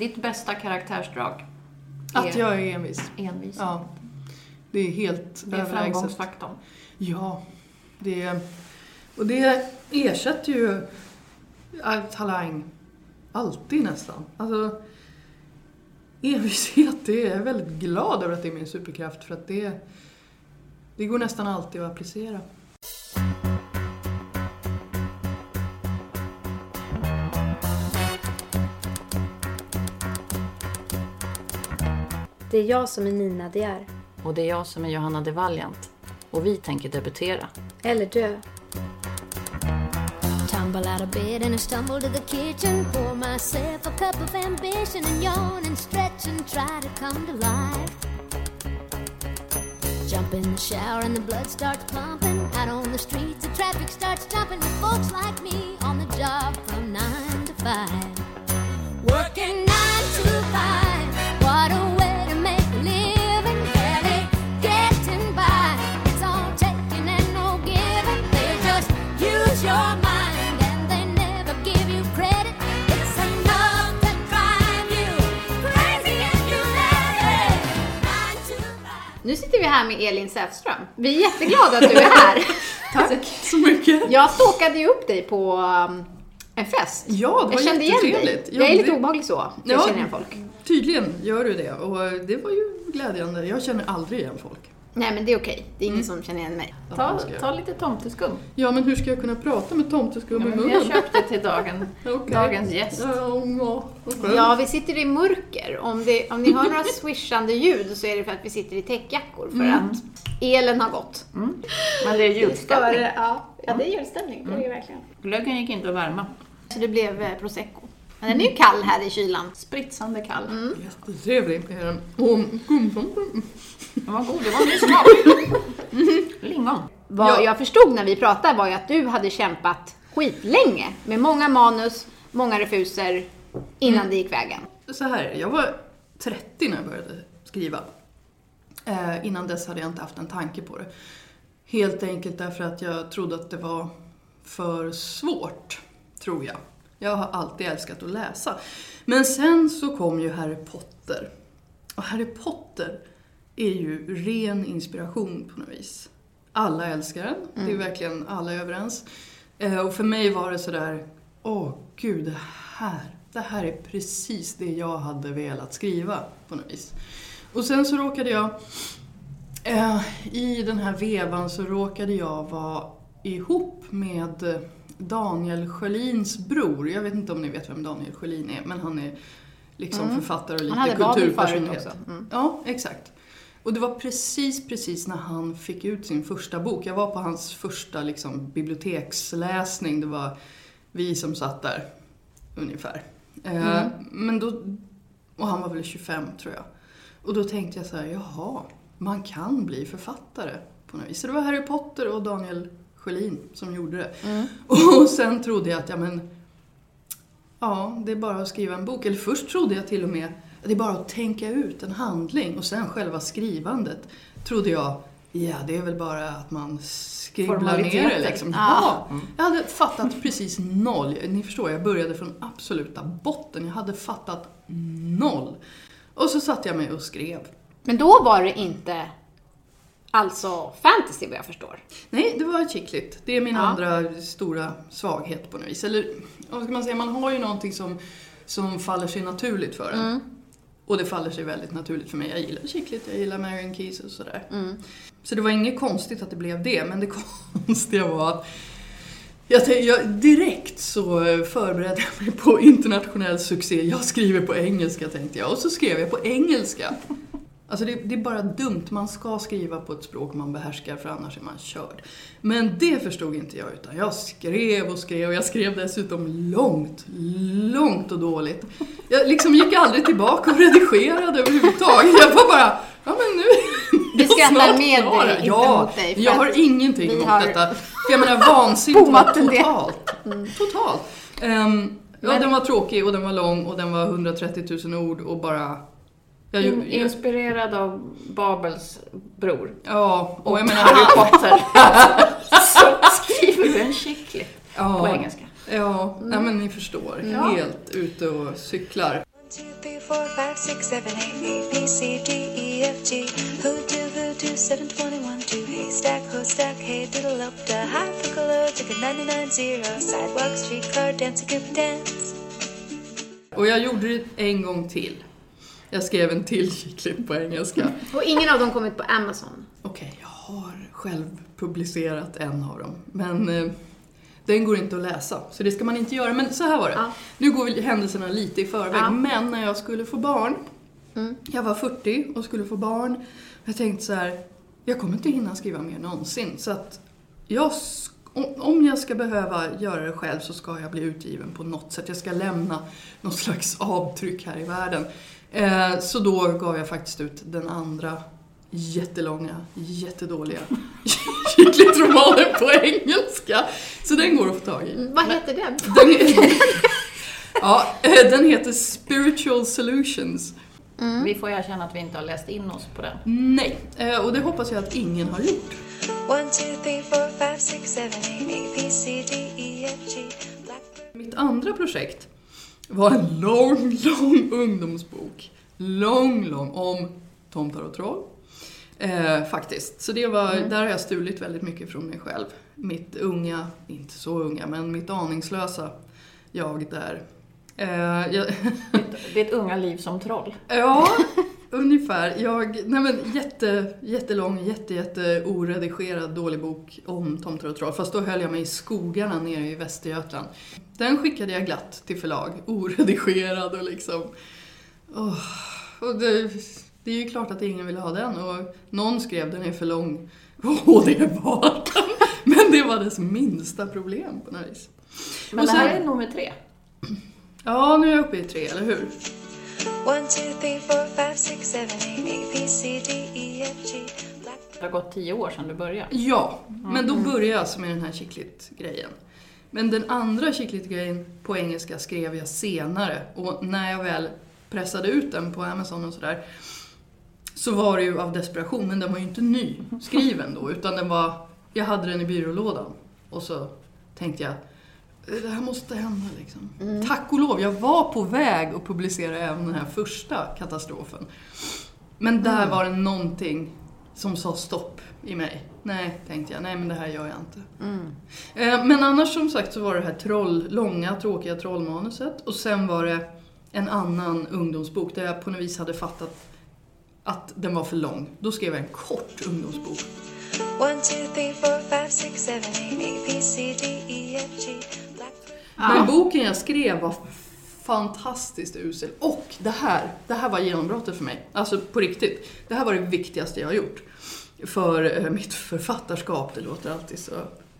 Ditt bästa karaktärsdrag? Att jag är envis. Envis. Ja. Det är helt Det är överlägset. framgångsfaktorn. Ja. Det, och det ersätter ju talang. Alltid nästan. Alltså, envishet, det är jag väldigt glad över att det är min superkraft för att det, det går nästan alltid att applicera. Det är jag som är Nina De är. Och det är jag som är Johanna de Valiant. Och vi tänker debutera. Eller dö. Tumble out of bed and I stumble to the kitchen. Pour myself a cup of ambition and yawn and stretch and try to come to life. Jump in the shower and the blood starts pumping. Out on the streets, the traffic starts jumping with folks like me on the job from nine to five. Working sitter vi här med Elin Säfström. Vi är jätteglada att du är här. Tack så mycket! Jag stalkade ju upp dig på um, en fest. Ja, det var jag kände igen dig. Ja, Jag är lite det- obehaglig så. för Ja. Jag känner igen folk. Tydligen gör du det och det var ju glädjande. Jag känner aldrig igen folk. Nej men det är okej. Det är ingen som känner igen mig. Ta, jag. ta lite tomteskum. Ja, men hur ska jag kunna prata med tomteskum i munnen? köpt det till dagen, Okej. dagens gäst. Ja, ja, okej. Ja, vi sitter i mörker. Om, det, om ni hör några swishande ljud så är det för att vi sitter i täckjackor för att elen har gått. Men det är julstämning. ja. ja, det är julstämning. Det är det verkligen. Glöggen gick inte att värma. Så det blev eh, prosecco. Men den är ju kall här i kylan. Spritsande kall. Jättetrevlig är den. Och skumtomten. Den var god, det var ny smak. Lingon. Vad Ja. jag förstod när vi pratade var ju att du hade kämpat skitlänge med många manus, många refuser innan det gick vägen. Så här, jag var 30 när jag började skriva. Eh, innan dess hade jag inte haft en tanke på det. Helt enkelt därför att jag trodde att det var för svårt, tror jag. Jag har alltid älskat att läsa. Men sen så kom ju Harry Potter. Och Harry Potter är ju ren inspiration på något vis. Alla älskar den, det är verkligen alla är överens. Eh, och för mig var det sådär, åh gud, det här, det här är precis det jag hade velat skriva på något vis. Och sen så råkade jag, eh, i den här vevan så råkade jag vara ihop med Daniel Sjölins bror. Jag vet inte om ni vet vem Daniel Sjölin är, men han är liksom författare och lite kulturpersonlighet. Mm. Ja, exakt. Och det var precis, precis när han fick ut sin första bok. Jag var på hans första liksom, biblioteksläsning. Det var vi som satt där, ungefär. Eh, men då, och han var väl 25, tror jag. Och då tänkte jag så här, jaha, man kan bli författare på något vis. Så det var Harry Potter och Daniel Sjölin som gjorde det. Och sen trodde jag att, ja men, Ja, det är bara att skriva en bok. Eller först trodde jag till och med det är bara att tänka ut en handling och sen själva skrivandet trodde jag, ja det är väl bara att man skribblar ner det liksom. Ja. Ja, jag hade fattat precis noll. Ni förstår, jag började från absoluta botten. Jag hade fattat noll. Och så satte jag mig och skrev. Men då var det inte alltså fantasy vad jag förstår. Nej, det var chickligt. Det är min Ja. andra stora svaghet på något vis. Eller vad ska man säga, man har ju någonting som, som faller sig naturligt för en. Mm. Och det faller sig väldigt naturligt för mig. Jag gillar chickligt, jag gillar Marion Keys och sådär. Mm. Så det var inget konstigt att det blev det, men det konstiga var att jag, jag, direkt så förberedde jag mig på internationell succé. Jag skriver på engelska tänkte jag. Och så skrev jag på engelska. Alltså det, det är bara dumt, man ska skriva på ett språk man behärskar för annars är man körd. Men det förstod inte jag utan jag skrev och skrev och jag skrev dessutom långt, långt och dåligt. Jag liksom gick aldrig tillbaka och redigerade överhuvudtaget. Jag var bara, ja men nu Vi skrattar med dig, inte ja, mot dig, Jag har ingenting emot har detta. För jag menar vansinnigt en del. totalt. Totalt. Ehm, ja, den var tråkig och den var lång och den var 130 000 ord och bara... Jag, In, jag, inspirerad av Babels bror. ja, och jag menar... Harry Potter. Så skriver du en chicklit ja, på engelska. Ja, nej, men ni förstår. Ja. Helt ute och cyklar. One, two, three, four, five, six, seven, eight, A, B, C, D, F, G. Who do, who do, seven, twenty-one, two. Haystack, stack, hey, diddle up the high piccolo, ticket 99, zero. Sidewalk, streetcar, dance, a group dance. Och jag gjorde det en gång till. Jag skrev en till kyckling på engelska. Och ingen av dem kommit på Amazon. Okej, jag har själv publicerat en av dem. Men eh, den går inte att läsa, så det ska man inte göra. Men så här var det. Ja. Nu går händelserna lite i förväg, Ja. men när jag skulle få barn, Mm. jag var 40 och skulle få barn, jag tänkte så här, jag kommer inte hinna skriva mer någonsin. Så att jag, om jag ska behöva göra det själv så ska jag bli utgiven på något sätt. Jag ska lämna något slags avtryck här i världen. Eh, så då gav jag faktiskt ut den andra jättelånga, jättedåliga kycklingromanen på engelska. Så den går att få tag i. Mm, Vad heter den? Den, ja, eh, den heter Spiritual Solutions. Vi får erkänna att vi inte har läst in oss på den. Nej, eh, och det hoppas jag att ingen har gjort. Mitt andra projekt var en lång, lång ungdomsbok. Lång, lång om tomtar och troll. Eh, faktiskt. Så det var, där har jag stulit väldigt mycket från mig själv. Mitt unga, inte så unga, men mitt aningslösa jag där. Eh, jag, Ditt unga liv som troll. Ja, ungefär. Jag, nej men jätte, jättelång, jätte, jätte oredigerad dålig bok om tomtar och troll. Fast då höll jag mig i skogarna nere i Västergötland. Den skickade jag glatt till förlag, oredigerad och liksom... åh. och det, det är ju klart att ingen ville ha den och någon skrev den är för lång. Och det var den. Men det var dess minsta problem på något vis. Men Och det här sen- är nummer tre. Ja, nu är jag uppe i tre, eller hur? Det har gått tio år sedan du började. Ja, men då började jag alltså med den här chicklit-grejen. Men den andra chicklit-grejen på engelska skrev jag senare. Och när jag väl pressade ut den på Amazon och sådär så var det ju av desperation, men den var ju inte ny skriven då utan den var, jag hade den i byrålådan. Och så tänkte jag det här måste hända liksom. Tack och lov, jag var på väg att publicera även den här första katastrofen. Men där var det någonting som sa stopp i mig. Nej, tänkte jag. Nej, men det här gör jag inte. Eh, Men annars som sagt så var det här troll, långa, tråkiga trollmanuset. Och sen var det en annan ungdomsbok där jag på något vis hade fattat att den var för lång. Då skrev jag en kort ungdomsbok. Men boken jag skrev var fantastiskt usel. Och det här, det här var genombrottet för mig. Alltså på riktigt. Det här var det viktigaste jag har gjort. För eh, mitt författarskap. Det låter alltid så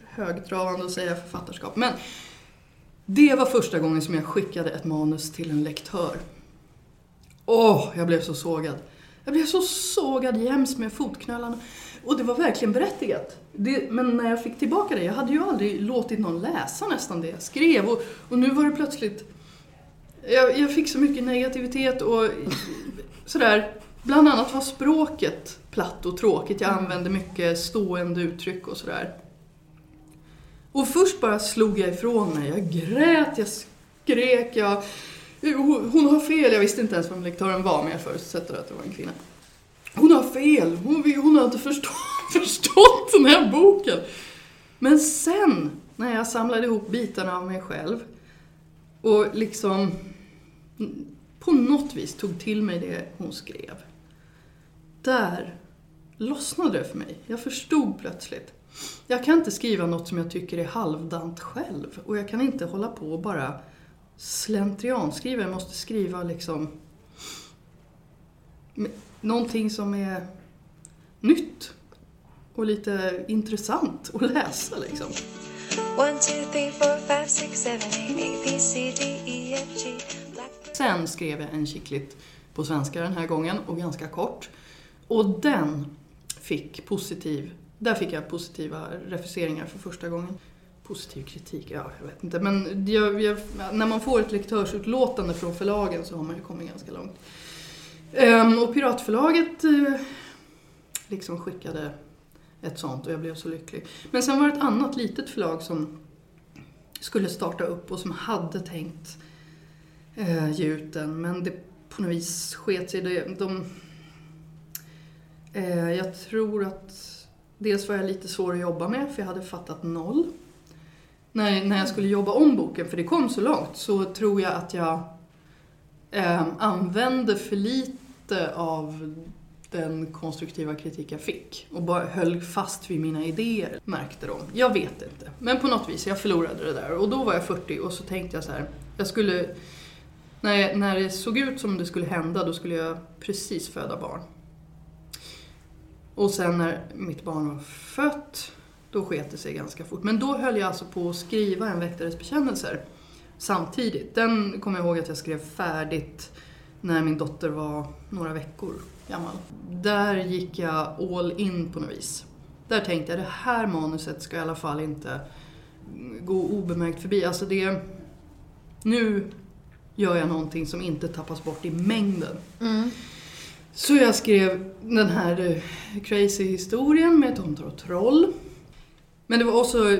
högtravande att säga författarskap. Men det var första gången som jag skickade ett manus till en lektör. Åh, jag blev så sågad. Jag blev så sågad jäms med fotknölarna. Och det var verkligen berättigat. Det, men när jag fick tillbaka det, jag hade ju aldrig låtit någon läsa nästan det jag skrev. Och, och nu var det plötsligt... Jag, jag fick så mycket negativitet och sådär. Bland annat var språket platt och tråkigt. Jag använde mycket stående uttryck och sådär. Och först bara slog jag ifrån mig. Jag grät, jag skrek, jag... Hon har fel, jag visste inte ens vem lektören var men jag förutsätter att det var en kvinna. Hon har fel, hon, vill- hon har inte förstått, förstått den här boken. Men sen, när jag samlade ihop bitarna av mig själv och liksom mm, på något vis tog till mig det hon skrev. Där lossnade det för mig. Jag förstod plötsligt. Jag kan inte skriva något som jag tycker är halvdant själv. Och jag kan inte hålla på och bara slentrianskriva. Jag måste skriva liksom någonting som är nytt och lite intressant att läsa liksom. Sen skrev jag en chicklit på svenska den här gången och ganska kort. Och den fick positiv, där fick jag positiva refuseringar för första gången. Positiv kritik, ja jag vet inte. Men jag, jag, när man får ett lektörsutlåtande från förlagen så har man ju kommit ganska långt. Ehm, och Piratförlaget eh, liksom skickade ett sånt och jag blev så lycklig. Men sen var det ett annat litet förlag som skulle starta upp och som hade tänkt eh, ge ut den. Men det på något vis sket sig. Det, de, eh, jag tror att dels var jag lite svår att jobba med för jag hade fattat noll. När, när jag skulle jobba om boken, för det kom så långt, så tror jag att jag eh, använde för lite av den konstruktiva kritik jag fick och bara höll fast vid mina idéer, märkte de. Jag vet inte. Men på något vis, jag förlorade det där. Och då var jag 40 och så tänkte jag så här, jag skulle... När, jag, när det såg ut som det skulle hända, då skulle jag precis föda barn. Och sen när mitt barn var fött, då sket det sig ganska fort. Men då höll jag alltså på att skriva en väktares bekännelser samtidigt. Den kommer jag ihåg att jag skrev färdigt när min dotter var några veckor gammal. Där gick jag all in på något vis. Där tänkte jag, det här manuset ska i alla fall inte gå obemärkt förbi. Alltså det... Nu gör jag någonting som inte tappas bort i mängden. Mm. Så jag skrev den här eh, crazy historien med tomtar och troll. Men det var också,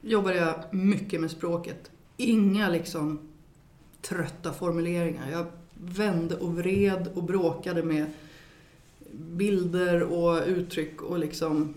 jobbade jag mycket med språket. Inga liksom trötta formuleringar. Jag vände och vred och bråkade med bilder och uttryck och liksom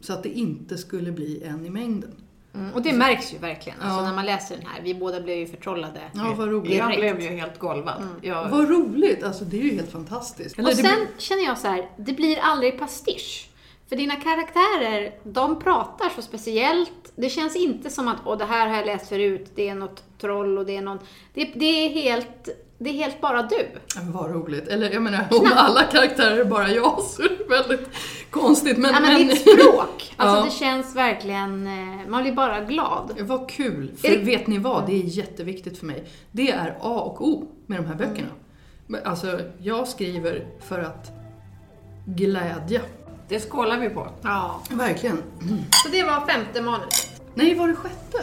så att det inte skulle bli en i mängden. Mm, och det märks ju verkligen. Alltså, Ja. när man läser den här. Vi båda blev ju förtrollade. Ja, vad roligt. Jag blev ju helt golvad. Jag, Vad roligt! Alltså det är ju helt fantastiskt. Eller Och sen blir- känner jag så här, det blir aldrig pastisch. För dina karaktärer, de pratar så speciellt. Det känns inte som att, åh det här har jag läst förut, det är något troll och det är någon... Det, det är helt, det är helt bara du. Men Vad roligt. Eller jag menar, om alla karaktärer är bara jag så är det väldigt konstigt. Men, ja, men, men ditt språk, alltså Ja. det känns verkligen, eh, man blir bara glad. Vad kul! För det- vet ni vad? Det är jätteviktigt för mig. Det är A och O med de här böckerna. Men Alltså, jag skriver för att glädja. det skålar vi på. Ja. Verkligen. Så det var femte manuset. Nej, var det sjätte?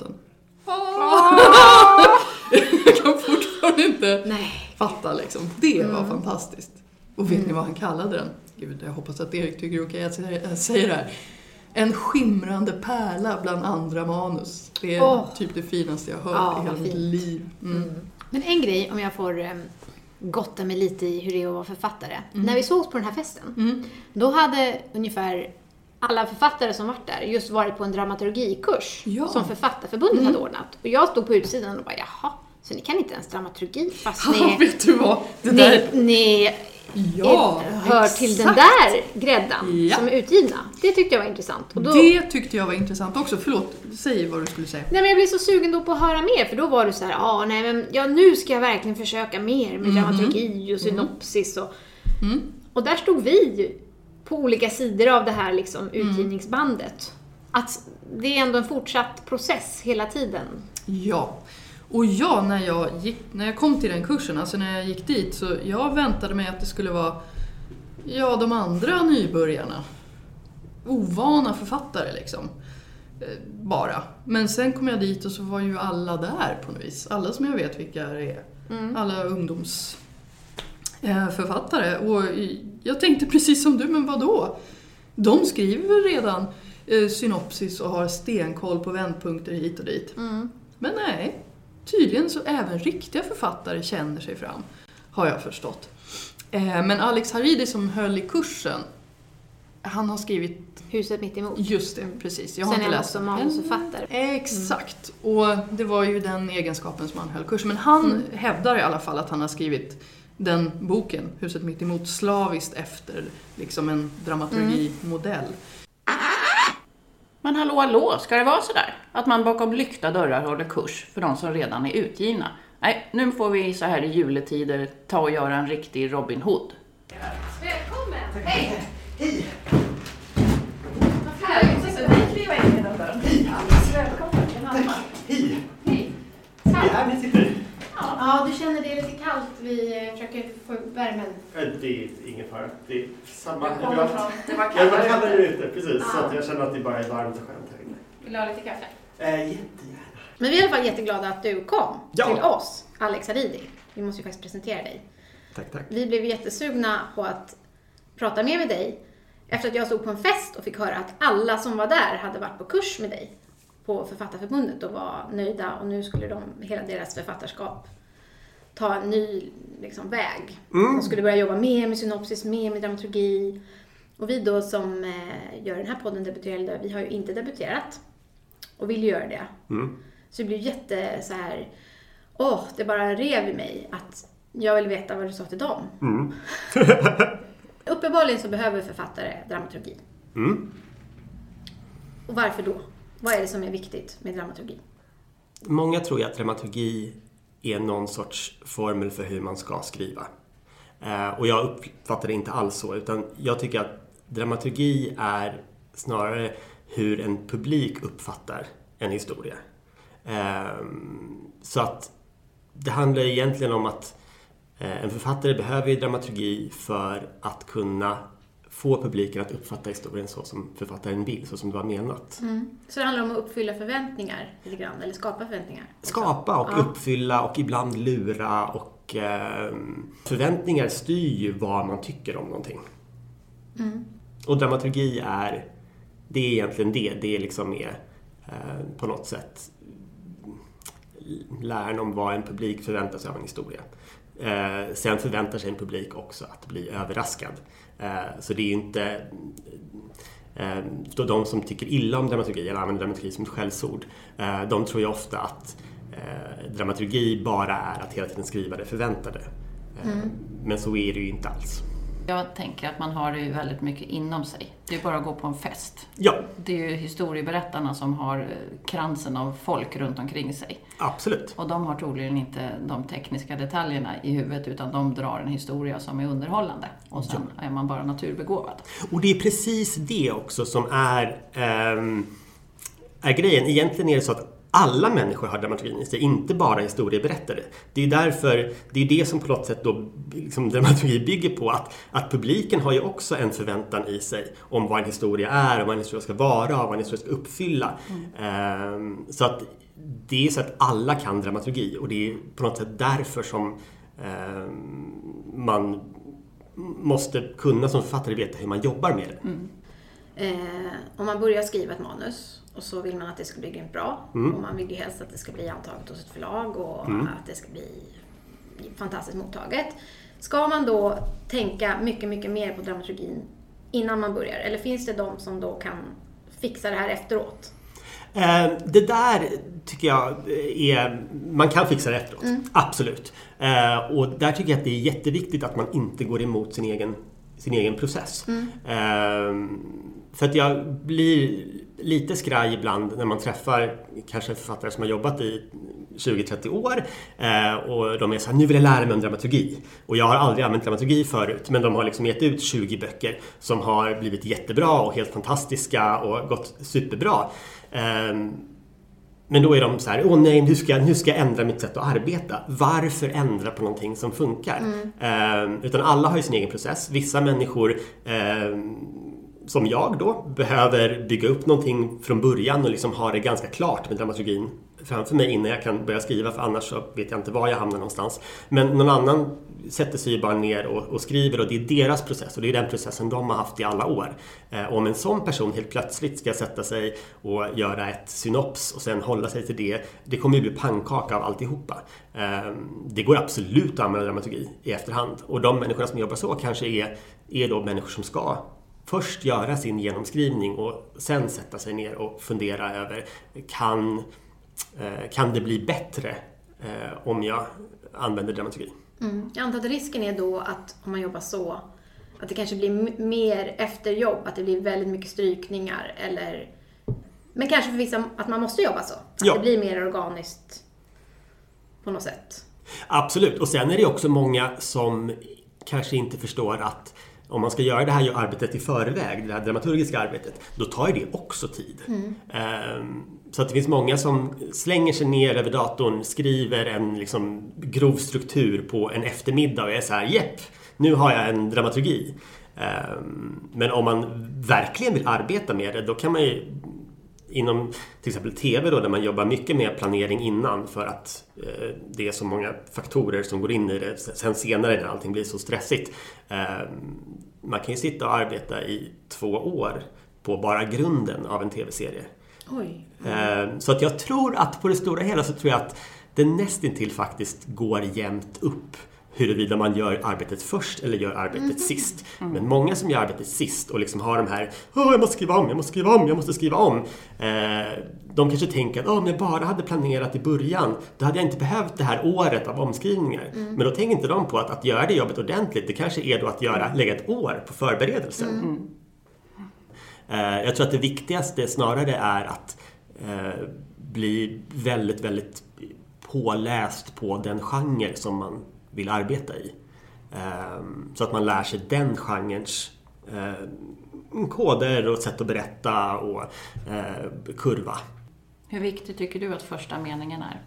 Natten. Jag kan fortfarande inte Nej. fatta liksom. Det var fantastiskt. Och vet ni vad han kallade den? Gud, jag hoppas att Erik tycker det är okej att jag säger- det här. En skimrande pärla bland andra manus. Det är Åh. typ det finaste jag hört Ja, i hela mitt liv. Mm. Men en grej, om jag får um, gotta mig lite i hur det är att vara författare. När vi sågs på den här festen, då hade ungefär alla författare som varit där just varit på en dramaturgikurs Ja. som Författarförbundet hade ordnat. Och jag stod på utsidan och bara, jaha, så ni kan inte ens dramaturgi fast Ja, ni, vet du vad? Det där... ni, ni Ja, är, hör till den exakt. där gräddan Ja. som är utgivna. Det tyckte jag var intressant. Och då, Det tyckte jag var intressant också. Förlåt, säg vad du skulle säga. Nej men jag blev så sugen då på att höra mer för då var du så här, ja nej men ja, nu ska jag verkligen försöka mer med dramaturgi och synopsis och... Och där stod vi på olika sidor av det här liksom utgivningsbandet. Att det är ändå en fortsatt process hela tiden. Ja. Och ja, när jag, gick, när jag kom till den kursen, alltså när jag gick dit, så jag väntade mig att det skulle vara ja, de andra nybörjarna. Ovana författare liksom. Eh, Bara. Men sen kom jag dit och så var ju alla där på något vis. Alla som jag vet vilka det är. Alla ungdomsförfattare. Och jag tänkte precis som du, men vad då? De skriver väl redan eh, synopsis och har stenkoll på vändpunkter hit och dit. Men nej, tydligen så även riktiga författare känner sig fram, har jag förstått. Eh, Men Alex Haridi som höll i kursen, han har skrivit Huset mitt emot. just det, precis. Jag har Sen är inte han läst också manusförfattare. Exakt. Och det var ju den egenskapen som han höll kursen. Men han Mm. hävdar i alla fall att han har skrivit den boken, Huset mitt emot, slaviskt efter liksom en dramaturgimodell. Men hallå, hallå, ska det vara sådär? Att man bakom lyckta dörrar håller kurs för de som redan är utgivna? Nej, nu får vi så här i juletider ta och göra en riktig Robin Hood. Välkommen! Hej! Hej! Hej! Det är här ni sitter. Ja, du känner det är lite kallt. Vi eh, försöker få upp värmen. Äh, Det är ingen fara. Det är samma. Jag kommer från... Det var Jag var kallare ute, precis. Så att jag känner att det bara är varmt och skönt här inne. Vill du ha lite kaffe? Äh, jättegärna. Men vi är i alla fall jätteglada att du kom Ja. till oss, Alex Haridi. Vi måste ju faktiskt presentera dig. Tack, tack. Vi blev jättesugna på att prata mer med dig efter att jag stod på en fest och fick höra att alla som var där hade varit på kurs med dig på Författarförbundet och var nöjda och nu skulle de, hela deras författarskap ta en ny liksom, väg. De skulle börja jobba mer med synopsis, mer med dramaturgi. Och vi då som eh, gör den här podden Debuterade, vi har ju inte debuterat och vill göra det. Så det blev jätte så här, åh, det bara rev i mig att jag vill veta vad du sa till dem. Uppenbarligen så behöver författare dramaturgi. Och varför då? Vad är det som är viktigt med dramaturgi? Många tror ju att dramaturgi är någon sorts formel för hur man ska skriva. Eh, och jag uppfattar det inte alls så, utan jag tycker att dramaturgi är snarare hur en publik uppfattar en historia. Ehm, så att det handlar egentligen om att eh, en författare behöver dramaturgi för att kunna få publiken att uppfatta historien så som författaren vill, så som det var menat. Så det handlar om att uppfylla förväntningar lite grann, eller skapa förväntningar. också. skapa och Ja. uppfylla och ibland lura och eh, förväntningar styr ju vad man tycker om någonting. Och dramaturgi är, det är egentligen det. Det är liksom är eh, på något sätt läran om vad en publik förväntar sig av en historia. Eh, sen förväntar sig en publik också att bli överraskad. Eh, så det är ju inte Eh, då de som tycker illa om dramaturgi eller använder dramaturgi som ett skällsord, eh, de tror ju ofta att dramaturgi bara är att hela tiden skriva det förväntade. Eh, Men så är det ju inte alls. Jag tänker att man har det ju väldigt mycket inom sig. Det är bara att gå på en fest. Ja, Det är ju historieberättarna som har eh, kransen av folk runt omkring sig. absolut. Och de har troligen inte de tekniska detaljerna i huvudet utan de drar en historia som är underhållande. Och sen är man bara naturbegåvad. Och det är precis det också som är, ehm, är grejen. Egentligen är det så att alla människor har dramaturgin i sig, inte bara historieberättare. Det är därför, det är det som på något sätt då liksom dramaturgi bygger på, att, att publiken har ju också en förväntan i sig om vad en historia är, vad en historia ska vara, vad en historia ska uppfylla. Ehm, så att det är så att alla kan dramaturgi och det är på något sätt därför som ehm, man måste kunna som författare veta hur man jobbar med det. Eh, om man börjar skriva ett manus och så vill man att det ska bli grymt bra. Och man vill ju helst att det ska bli antaget hos ett förlag och att det ska bli fantastiskt mottaget. Ska man då tänka mycket, mycket mer på dramaturgin innan man börjar? Eller finns det de som då kan fixa det här efteråt? Eh, Det där tycker jag är... Man kan fixa det efteråt. Absolut. Eh, Och där tycker jag att det är jätteviktigt att man inte går emot sin egen, sin egen process. Eh, För att jag blir lite skraj ibland när man träffar kanske författare som har jobbat i 20-30 år eh, och de är så här, nu vill jag lära mig om dramaturgi. Och jag har aldrig använt dramaturgi förut men de har liksom gett ut 20 böcker som har blivit jättebra och helt fantastiska och gått superbra. Ehm, men då är de så här, åh nej, nu ska, jag, nu ska jag ändra mitt sätt att arbeta. Varför ändra på någonting som funkar? Ehm, utan alla har ju sin egen process. Vissa människor, ehm, som jag då, behöver bygga upp någonting från början och liksom ha det ganska klart med dramaturgin framför mig innan jag kan börja skriva för annars så vet jag inte var jag hamnar någonstans. Men någon annan sätter sig ju bara ner och, och skriver och det är deras process och det är den processen de har haft i alla år. Eh, om en sån person helt plötsligt ska sätta sig och göra ett synops och sen hålla sig till det, det kommer ju bli pannkaka av alltihopa. Eh, det går absolut att använda dramaturgi i efterhand och de människorna som jobbar så kanske är, är då människor som ska först göra sin genomskrivning och sen sätta sig ner och fundera över kan, eh, kan det bli bättre eh, om jag använder dramaturgi? Mm. Jag antar att risken är då att om man jobbar så, att det kanske blir mer efterjobb, att det blir väldigt mycket strykningar eller men kanske för vissa att man måste jobba så. Att Ja. det blir mer organiskt på något sätt. Absolut, och sen är det också många som kanske inte förstår att om man ska göra det här arbetet i förväg, det här dramaturgiska arbetet, då tar ju det också tid. Ehm, Så att det finns många som slänger sig ner över datorn, skriver en liksom grov struktur på en eftermiddag och är så här, jepp, nu har jag en dramaturgi. Ehm, Men om man verkligen vill arbeta med det, då kan man ju inom till exempel TV då, där man jobbar mycket med planering innan för att eh, det är så många faktorer som går in i det. Sen senare när allting blir så stressigt. Eh, man kan ju sitta och arbeta i två år på bara grunden av en TV-serie. Eh, Så att jag tror att på det stora hela så tror jag att det nästintill faktiskt går jämnt upp huruvida man gör arbetet först eller gör arbetet sist. Men många som gör arbetet sist och liksom har de här Åh, jag måste skriva om, jag måste skriva om, jag måste skriva om. Eh, de kanske tänker att om jag bara hade planerat i början då hade jag inte behövt det här året av omskrivningar. Men då tänker inte de på att, att göra det jobbet ordentligt det kanske är då att göra, lägga ett år på förberedelsen. Eh, Jag tror att det viktigaste snarare är att eh, bli väldigt, väldigt påläst på den genre som man vill arbeta i. Eh, Så att man lär sig den genrens eh, koder och sätt att berätta och eh, kurva. Hur viktigt tycker du att första meningen är?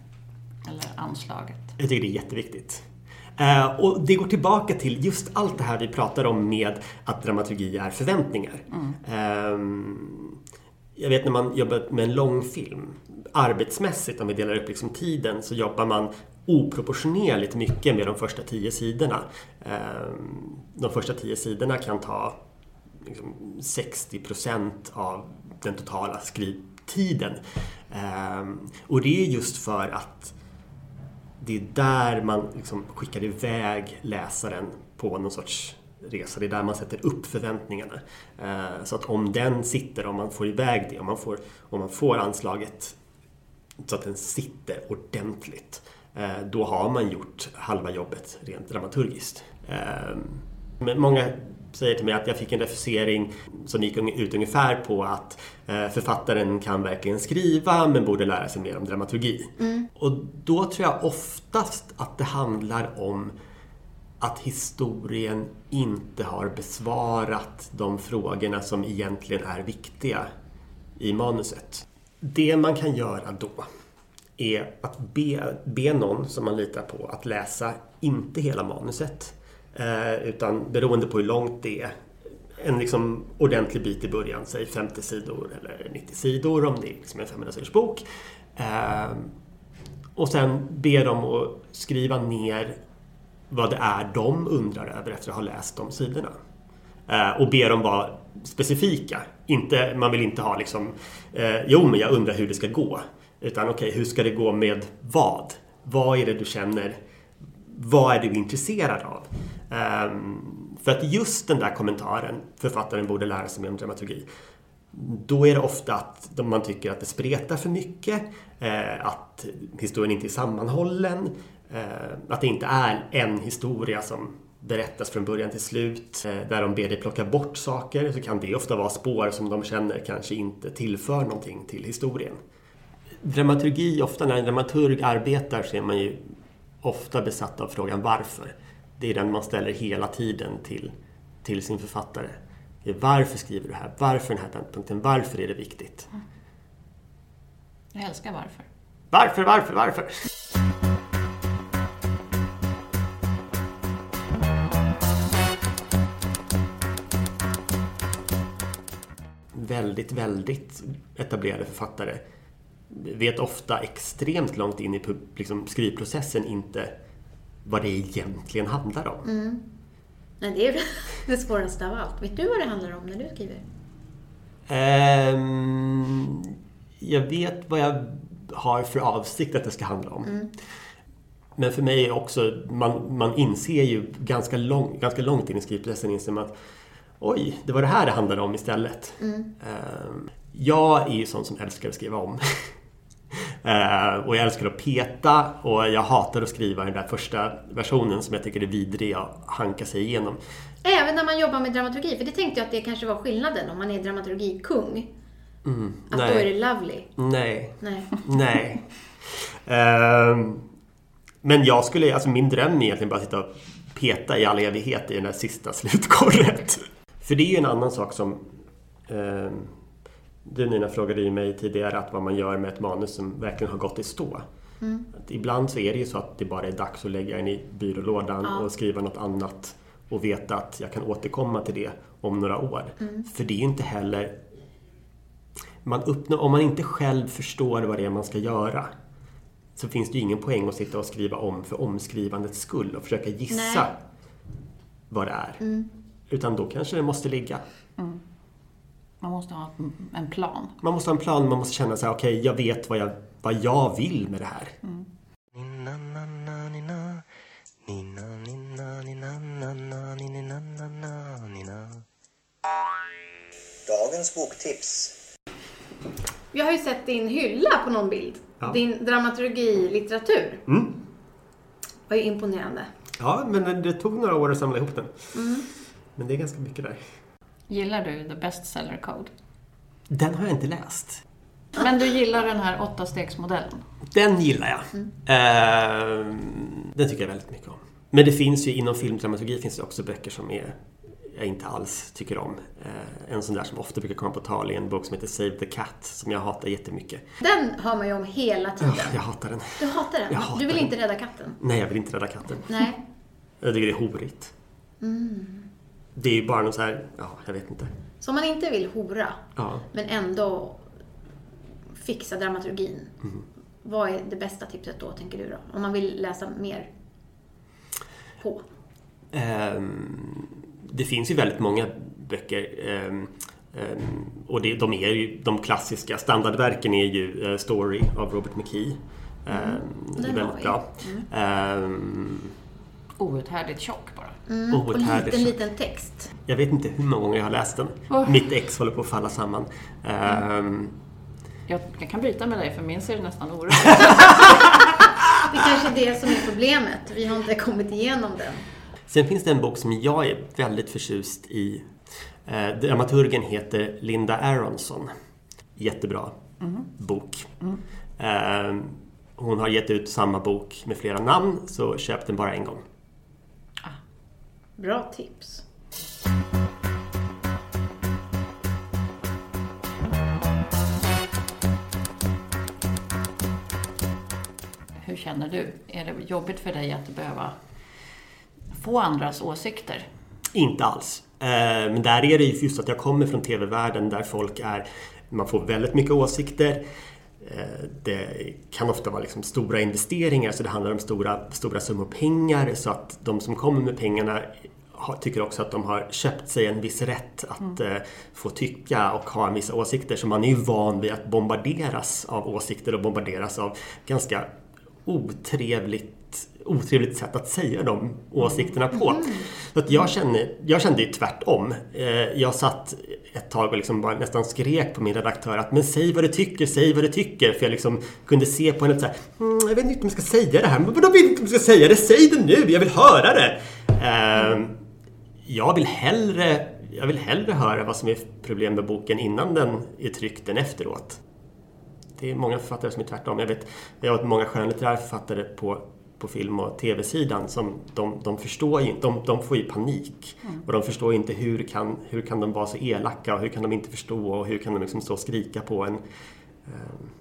Eller anslaget? Jag tycker det är jätteviktigt. Och det går tillbaka till just allt det här vi pratar om med att dramaturgi är förväntningar. Ehm, jag vet när man jobbar med en långfilm, arbetsmässigt om vi delar upp liksom tiden, så jobbar man oproportionerligt mycket med de första tio sidorna. Ehm, de första tio sidorna kan ta liksom 60 procent av den totala skrivtiden. Ehm, och det är just för att det är där man liksom skickar iväg läsaren på någon sorts resa. Det är där man sätter upp förväntningarna. Eh, Så att om den sitter, om man får iväg det, om man får, om man får anslaget så att den sitter ordentligt, eh, då har man gjort halva jobbet rent dramaturgiskt. Eh, Men många säger till mig att jag fick en refusering som gick ut ungefär på att författaren kan verkligen skriva men borde lära sig mer om dramaturgi. Och då tror jag oftast att det handlar om att historien inte har besvarat de frågorna som egentligen är viktiga i manuset. Det man kan göra då är att be, be någon som man litar på att läsa inte hela manuset eh, utan beroende på hur långt det är en liksom ordentlig bit i början, säg 50 sidor eller 90 sidor om det är liksom en 500 sidors bok. Eh, och sen be dem att skriva ner vad det är de undrar över efter att ha läst de sidorna. Eh, och be dem vara specifika. Inte, man vill inte ha liksom, eh, jo men jag undrar hur det ska gå. Utan okej, hur ska det gå med vad? Vad är det du känner? Vad är du intresserad av? Eh, för att just den där kommentaren, författaren borde lära sig mer om dramaturgi, då är det ofta att man tycker att det spretar för mycket, eh, att historien inte är sammanhållen, att det inte är en historia som berättas från början till slut. Eh, där de ber dig plocka bort saker så kan det ofta vara spår som de känner kanske inte tillför någonting till historien. Dramaturgi, ofta när en dramaturg arbetar så är man ju ofta besatt av frågan varför. Det är den man ställer hela tiden till, till sin författare. Varför skriver du här? Varför den här vändpunkten? Varför är det viktigt? Jag älskar varför. Varför, varför, varför? Väldigt, väldigt etablerade författare vet ofta extremt långt in i liksom, skrivprocessen inte vad det egentligen handlar om. Mm. Nej, det är det svåraste av allt. Vet du vad det handlar om när du skriver? Ehm, jag vet vad jag har för avsikt att det ska handla om. Men för mig är också, man, man inser ju ganska, lång, ganska långt in i skrivprocessen inser man att oj, det var det här det handlade om istället. Ehm, jag är ju sån som älskar att skriva om. Ehm, och jag älskar att peta och jag hatar att skriva den där första versionen som jag tycker är vidrig att hanka sig igenom. Även när man jobbar med dramaturgi, för det tänkte jag att det kanske var skillnaden om man är dramaturgikung. Att då är det lovely. Nej. Nej. Nej. Ehm, men jag skulle, alltså min dröm är egentligen bara att sitta och peta i all evighet i den där sista slutkorret. För det är ju en annan sak som ehm, du Nina frågade ju mig tidigare att vad man gör med ett manus som verkligen har gått i stå. Att ibland så är det ju så att det bara är dags att lägga den i byrålådan och skriva något annat och veta att jag kan återkomma till det om några år. För det är ju inte heller man uppnår, om man inte själv förstår vad det är man ska göra så finns det ju ingen poäng att sitta och skriva om för omskrivandets skull och försöka gissa Nej. vad det är. Utan då kanske det måste ligga. Man måste ha en plan. Man måste ha en plan, man måste känna sig okej, jag vet vad jag, vad jag vill med det här. Nina. Dagens boktips. Jag har ju sett din hylla på någon bild. Ja. Din dramaturgi-litteratur. Mm. var ju imponerande. Ja, men det tog några år att samla ihop den. Men det är ganska mycket där. Gillar du The Bestseller Code? Den har jag inte läst. Men du gillar den här åttastegsmodellen? Den gillar jag. Ehm, den tycker jag väldigt mycket om. Men det finns ju inom filmdramaturgi finns det också böcker som är, jag inte alls tycker om. Eh, en sån där som ofta brukar komma på tal är en bok som heter Save the Cat som jag hatar jättemycket. Den hör man ju om hela tiden. Ja, jag hatar den. Du hatar den? Hatar du vill den. inte rädda katten? Nej, jag vill inte rädda katten. Nej. Jag tycker det är horigt. Det är ju bara någon så här, ja, jag vet inte. Så om man inte vill hora, Ja. men ändå fixa dramaturgin. Mm. Vad är det bästa tipset då, tänker du då? Om man vill läsa mer på? Ehm, det finns ju väldigt många böcker. ehm, ehm, och det, de är ju de klassiska standardverken är ju eh, Story av Robert McKee. Det är Den väldigt bra. Ehm, Outhärdligt tjock bara. Mm. Och liten, liten text. jag vet inte hur många gånger jag har läst den. Åh. Mitt ex håller på att falla samman. Ehm, Jag, jag kan bryta med dig för min ser nästan orolig Det kanske är det som är problemet. Vi har inte kommit igenom den. Sen finns det en bok som jag är väldigt förtjust i. Eh, dramaturgen heter Linda Aronson. Jättebra bok. Eh, hon har gett ut samma bok med flera namn, så köp den bara en gång. Bra tips. Hur känner du? Är det jobbigt för dig att behöva få andras åsikter? Inte alls. Eh, Men där är det ju just att jag kommer från TV-världen där folk är... Man får väldigt mycket åsikter. Eh, Det kan ofta vara liksom stora investeringar så det handlar om stora, stora summor pengar så att de som kommer med pengarna tycker också att de har köpt sig en viss rätt att eh, få tycka och ha en vissa åsikter. Så man är ju van vid att bombarderas av åsikter och bombarderas av ganska otrevligt, otrevligt sätt att säga de åsikterna på. Så att jag, känner, jag kände ju tvärtom. Eh, Jag satt ett tag och liksom bara nästan skrek på min redaktör att men säg vad du tycker, säg vad du tycker. För jag liksom kunde se på henne så här, mm, jag vet inte om jag ska säga det här. Men vadå vet inte om jag ska säga det? Säg det nu, jag vill höra det! Eh, Jag vill hellre jag vill hellre höra vad som är problem med boken innan den är tryckt än efteråt. Det är många författare som är tvärtom. Jag vet, jag har många skönlitterära författare på, på film och tv-sidan som de, de förstår inte, de, de får ju panik. Och de förstår inte hur kan, hur kan de vara så elaka och hur kan de inte förstå och hur kan de liksom stå och skrika på en.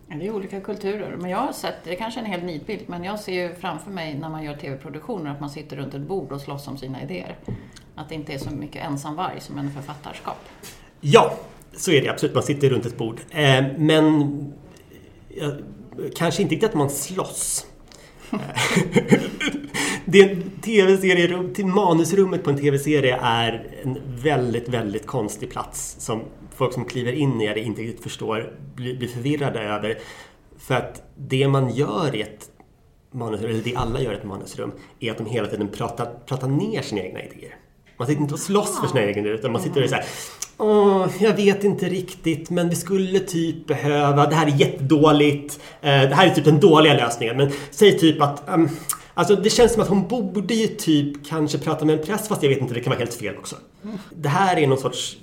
Ja, Det är olika kulturer. Men jag har sett, det är kanske är en helt nidbild, men jag ser ju framför mig när man gör tv-produktioner att man sitter runt ett bord och slåss om sina idéer. Att det inte är så mycket ensamvarg som en författarskap. Ja, så är det absolut. Man sitter runt ett bord. Eh, men kanske inte riktigt att man slåss. det är en tv-serie, manusrummet på en tv-serie är en väldigt, väldigt konstig plats som folk som kliver in i det inte riktigt förstår, blir, blir förvirrade över. För att det man gör i ett manusrum, eller det alla gör i ett manusrum, är att de hela tiden pratar, pratar ner sina egna idéer. Man sitter inte och slåss för sina egna idéer, utan man sitter och här Åh, jag vet inte riktigt, men vi skulle typ behöva... Det här är jättedåligt. Eh, det här är typ den dåliga lösningen. Men säg typ att... Um, alltså det känns som att hon borde ju typ kanske prata med en präst, fast jag vet inte, det kan vara helt fel också. Det här är någon sorts...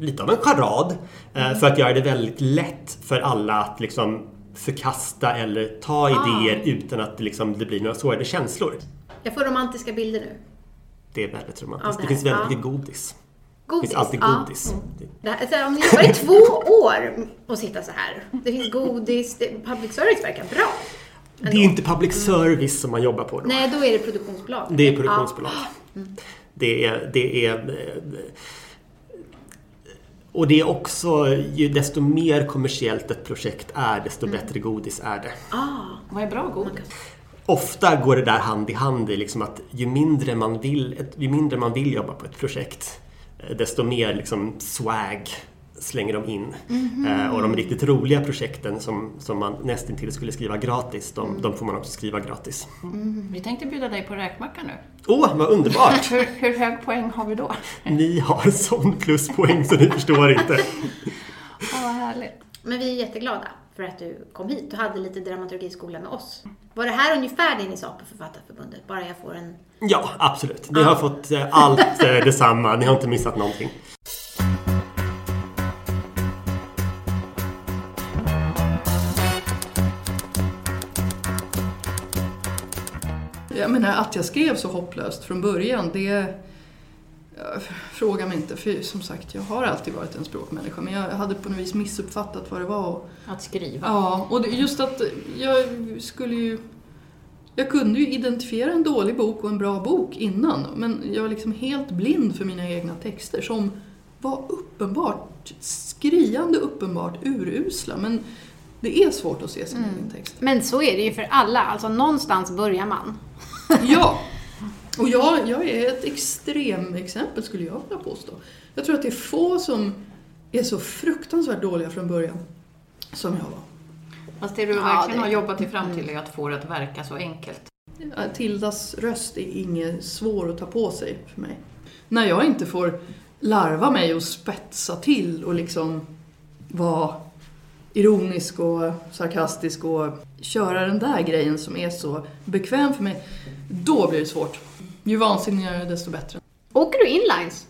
Lite av en charad. Eh, för att göra det väldigt lätt för alla att liksom förkasta eller ta idéer utan att det, liksom, det blir några sårade känslor. Jag får romantiska bilder nu. Det är väldigt Ja, romantiskt. det Det finns väldigt ja. mycket godis. Det Godis? finns alltid ja. godis. Det här, så här, om ni jobbar i två år och sitta så här. Det finns godis. Det, public service verkar bra. Det är inte public service som man jobbar på då. Nej, då är det produktionsbolag. Det är produktionsbolag. Ja. Det är, det är... eh, Och det är också, ju desto mer kommersiellt ett projekt är, desto bättre godis är det. Ah, Vad är bra godis? Ofta går det där hand i hand i liksom att ju mindre man vill, ju mindre man vill jobba på ett projekt, eh, desto mer liksom swag slänger de in. Eh, och de riktigt roliga projekten som, som man nästintill skulle skriva gratis, de, de får man också skriva gratis. Vi tänkte bjuda dig på räkmacka nu. Åh, vad underbart! Hur, hur hög poäng har vi då? Ni har sån pluspoäng så ni förstår inte. Åh, vad härligt. Men vi är jätteglada för att du kom hit och hade lite dramaturgiskola med oss. Var det här ungefär det ni sa på Författarförbundet? Bara jag får en... Ja, absolut. Ni har fått eh, allt eh, detsamma. Ni har inte missat någonting. Jag menar att jag skrev så hopplöst från början, det... jag Fråga mig inte, för som sagt, jag har alltid varit en språkmänniska, men jag hade på något vis missuppfattat vad det var. Att skriva. Ja, och just att jag skulle ju... Jag kunde ju identifiera en dålig bok och en bra bok innan, men jag var liksom helt blind för mina egna texter som var uppenbart, skriande uppenbart urusla. Men det är svårt att se sin egen text. Men så är det ju för alla. Alltså någonstans börjar man. Ja, och jag, jag är ett extremexempel skulle jag vilja påstå. Jag tror att det är få som är så fruktansvärt dåliga från början som jag var. Fast det du Ja, verkligen det- har jobbat dig fram till är att få det att verka så enkelt. Tildas röst är inget svår att ta på sig för mig. När jag inte får larva mig och spetsa till och liksom vara ironisk och sarkastisk och köra den där grejen som är så bekväm för mig, då blir det svårt. Ju vansinnigare desto bättre. Åker du inlines?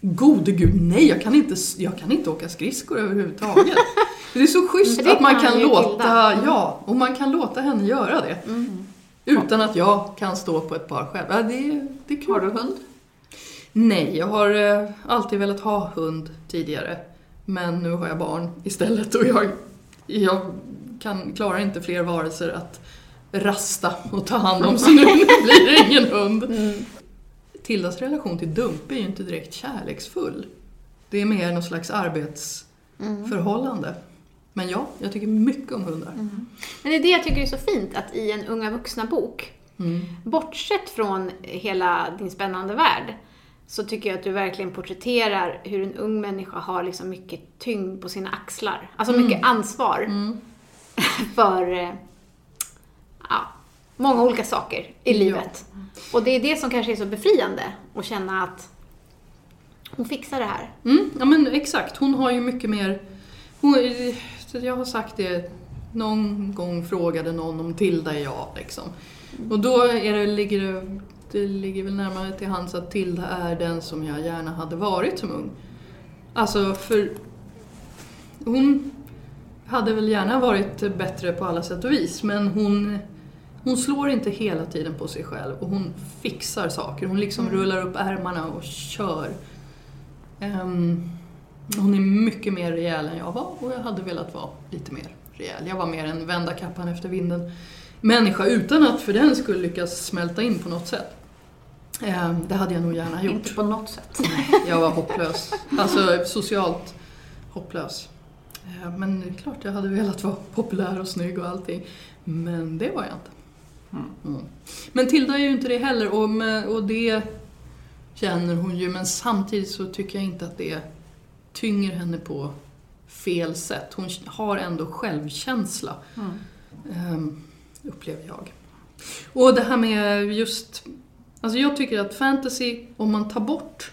Gode gud, nej jag kan inte, jag kan inte åka skridskor överhuvudtaget. Det är så schysst att man kan låta. Mm. ja, och man kan låta henne göra det. Utan att jag kan stå på ett par själv. Ja, det, det är kul. Har du hund? Nej, jag har eh, alltid velat ha hund tidigare. Men nu har jag barn istället och jag, jag kan, klarar inte fler varelser att rasta och ta hand om så nu blir det ingen hund. Tildas relation till Dumpe är ju inte direkt kärleksfull. Det är mer någon slags arbetsförhållande. Men ja, jag tycker mycket om hundar. Men det är det jag tycker är så fint, att i en Unga Vuxna-bok, Mm. bortsett från hela din spännande värld, så tycker jag att du verkligen porträtterar hur en ung människa har liksom mycket tyngd på sina axlar. Alltså Mm. mycket ansvar för eh, många olika saker i livet. Och det är det som kanske är så befriande, att känna att hon fixar det här. Mm, ja men exakt, hon har ju mycket mer... Hon, jag har sagt det, någon gång frågade någon om Tilda är jag liksom. Och då är det, ligger det, det ligger väl närmare till hands att Tilda är den som jag gärna hade varit som ung. Alltså för hon hade väl gärna varit bättre på alla sätt och vis men hon, hon slår inte hela tiden på sig själv och hon fixar saker. Hon liksom rullar upp ärmarna och kör. Ehm, hon är mycket mer rejäl än jag var och jag hade velat vara lite mer rejäl. Jag var mer en vända kappan efter vinden människa utan att för den skulle lyckas smälta in på något sätt. Ehm, det hade jag nog gärna gjort. Inte på något sätt. Jag var hopplös. Alltså socialt hopplös. Eh, Men det är klart, jag hade velat vara populär och snygg och allting. Men det var jag inte. Mm. Men Tilda är ju inte det heller och, med, och det känner hon ju. Men samtidigt så tycker jag inte att det tynger henne på fel sätt. Hon har ändå självkänsla. Ehm, upplever jag. Och det här med just... Alltså jag tycker att fantasy, om man tar bort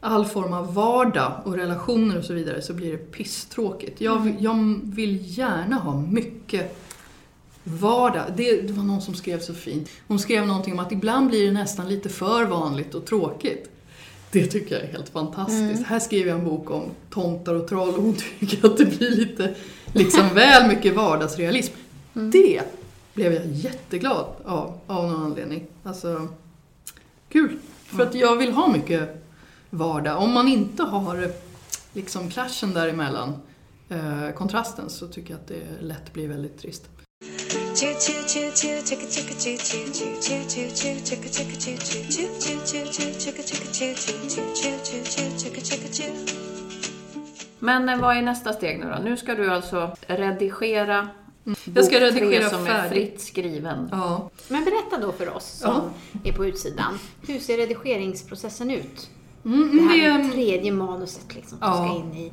all form av vardag och relationer och så vidare så blir det pisstråkigt. Jag, vill- jag vill gärna ha mycket vardag. Det, det var någon som skrev så fint. Hon skrev någonting om att ibland blir det nästan lite för vanligt och tråkigt. Det tycker jag är helt fantastiskt. Här skriver jag en bok om tomtar och troll och hon tycker att det blir lite liksom väl mycket vardagsrealism. Det blev jag jätteglad av, av någon anledning. Alltså, kul. För att jag vill ha mycket vardag. Om man inte har liksom clashen däremellan, eh, kontrasten, så tycker jag att det lätt blir väldigt trist. Men eh, vad är nästa steg nu då? Nu ska du alltså redigera Jag ska redigera som är fritt skriven. Ja. Men berätta då för oss som är på utsidan. Hur ser redigeringsprocessen ut? Mm, Det här det, tredje manuset liksom, som Ja. ska in i...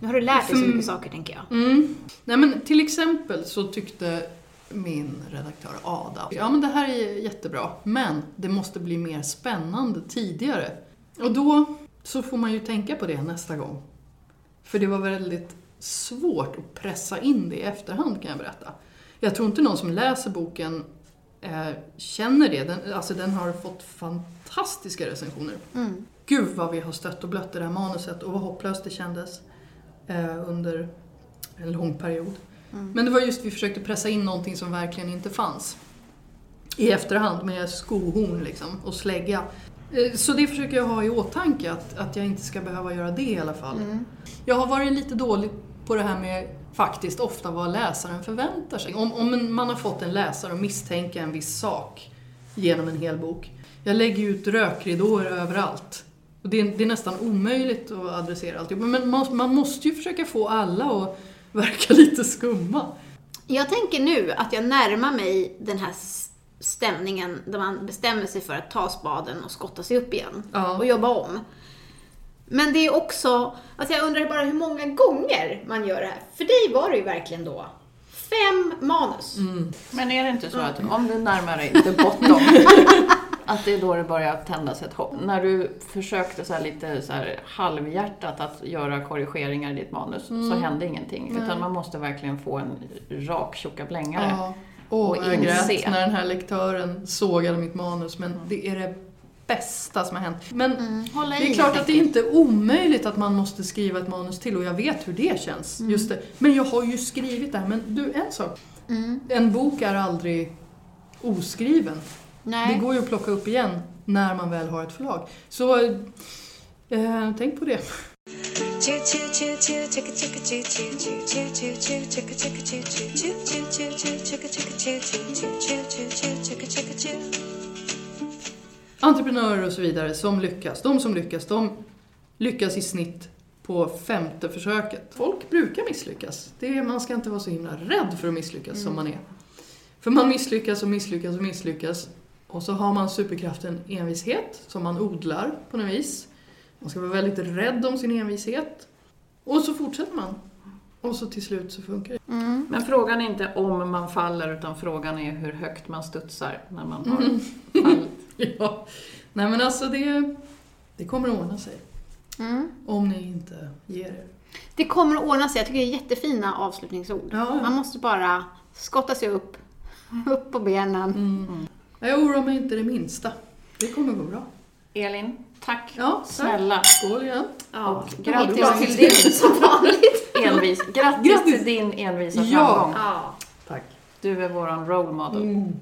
Nu har du lärt dig så mycket saker, tänker jag. Mm. Nej men till exempel så tyckte min redaktör Ada, ja men det här är jättebra, men det måste bli mer spännande tidigare. Och då så får man ju tänka på det nästa gång. För det var väldigt svårt att pressa in det i efterhand kan jag berätta. Jag tror inte någon som läser boken eh, känner det. Den, alltså den har fått fantastiska recensioner. Mm. Gud vad vi har stött och blött det här manuset och vad hopplöst det kändes eh, under en lång period. Men det var just vi försökte pressa in någonting som verkligen inte fanns. I efterhand med skohorn liksom och slägga. Eh, Så det försöker jag ha i åtanke, att, att jag inte ska behöva göra det i alla fall. Jag har varit lite dålig på det här med faktiskt ofta vad läsaren förväntar sig. Om, om man har fått en läsare att misstänka en viss sak genom en hel bok. Jag lägger ut rökridåer överallt. Och det, är, det är nästan omöjligt att adressera alltihop. Men man, man måste ju försöka få alla att verka lite skumma. Jag tänker nu att jag närmar mig den här stämningen där man bestämmer sig för att ta spaden och skotta sig upp igen Ja. och jobba om. Men det är också, alltså jag undrar bara hur många gånger man gör det här. För dig var det ju verkligen då fem manus. Men är det inte så att om du närmar dig the bottom, att det är då det börjar tändas ett hopp? När du försökte så här lite så här halvhjärtat att göra korrigeringar i ditt manus så hände ingenting. Utan man måste verkligen få en rak tjockablängare. Ja. Åh, Och jag grät inse. när den här lektören sågade mitt manus. Men det är det bästa som har hänt. Men Hålla det är klart att det är inte omöjligt att man måste skriva ett manus till och jag vet hur det känns. Just det. Men jag har ju skrivit det här. Men du, en sak. En bok är aldrig oskriven. Nej. Det går ju att plocka upp igen när man väl har ett förlag. Så eh, tänk på det. Entreprenörer och så vidare som lyckas, de som lyckas, de lyckas i snitt på femte försöket. Folk brukar misslyckas. Det är, man ska inte vara så himla rädd för att misslyckas som man är. För man misslyckas och misslyckas och misslyckas. Och så har man superkraften envishet som man odlar på något vis. Man ska vara väldigt rädd om sin envishet. Och så fortsätter man. Och så till slut så funkar det. Men frågan är inte om man faller utan frågan är hur högt man studsar när man har Mm. fallit. Ja. Nej men alltså det, det kommer att ordna sig. Mm. Om ni inte ger er. Det kommer att ordna sig. Jag tycker det är jättefina avslutningsord. Ja, ja. Man måste bara skotta sig upp, upp på benen. Mm. Jag oroar mig inte det minsta. Det kommer gå bra. Elin, tack Ja, tack. snälla. Skål igen. Ja, Grattis Ja, till din som vanligt. envis. Grattis, Grattis. till din envisa Ja. framgång. Ja. Tack. Du är våran role model. Choo.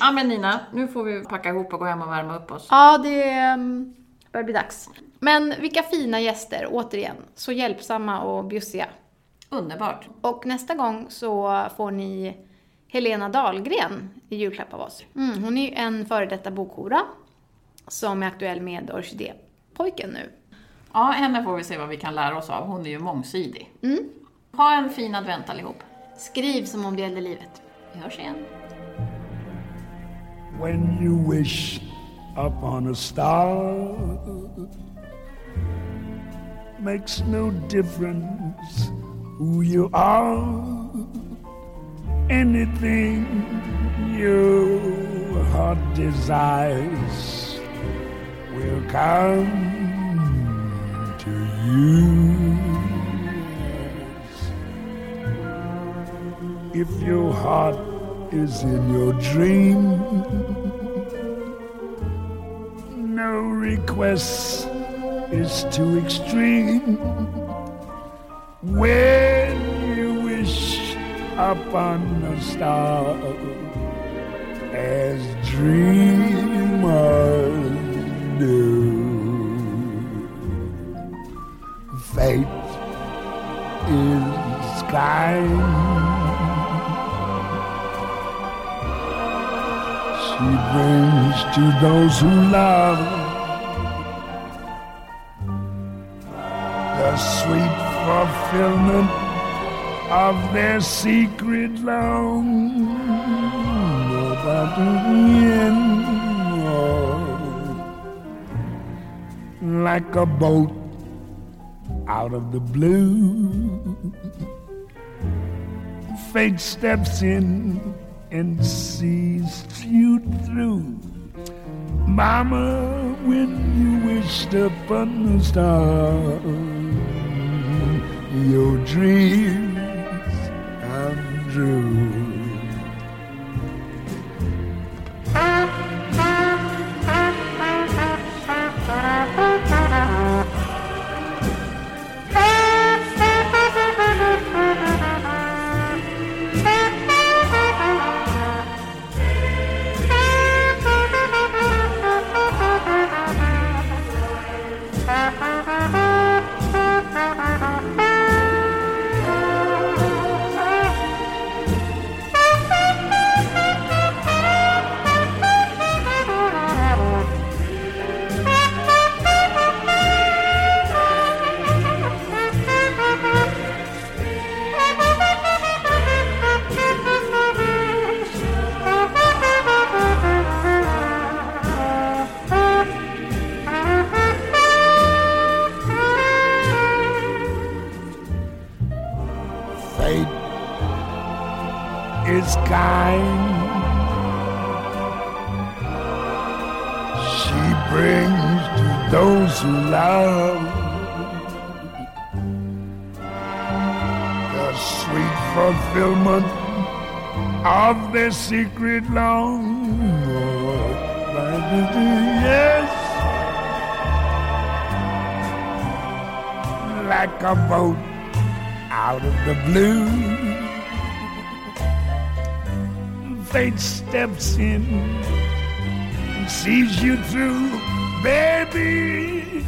Ja men Nina, nu får vi packa ihop och gå hem och värma upp oss. Ja, det um, börjar bli dags. Men vilka fina gäster, återigen. Så hjälpsamma och bjussiga. Underbart. Och nästa gång så får ni Helena Dahlgren i julklapp av oss. Mm, hon är ju en före detta bokhora som är aktuell med Orkidépojken nu. Ja, henne får vi se vad vi kan lära oss av. Hon är ju mångsidig. Mm. Ha en fin advent allihop. Skriv som om det gällde livet. Vi hörs igen. Upon a star makes no difference who you are anything your heart desires will come to you if your heart is in your dream. Request is too extreme. When you wish upon a star, as dreamers do, fate is kind. She brings to those who love fulfillment of their secret longing. About the like a boat out of the blue. Fate steps in and sees you through. Mama, when you wished upon the star, your dreams come true. She brings to those who love the sweet fulfillment of their secret longing. Yes, like a boat out of the blue. Fate steps in sees you through, baby.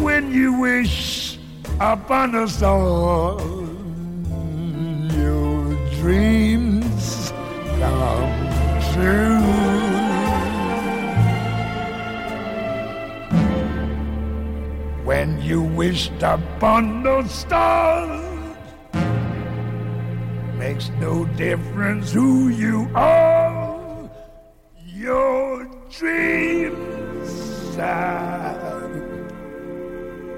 When you wish upon a star, your dreams come true. When you wished upon those stars, makes no difference who you are dreams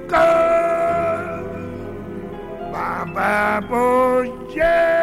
Come, my Bible, yeah.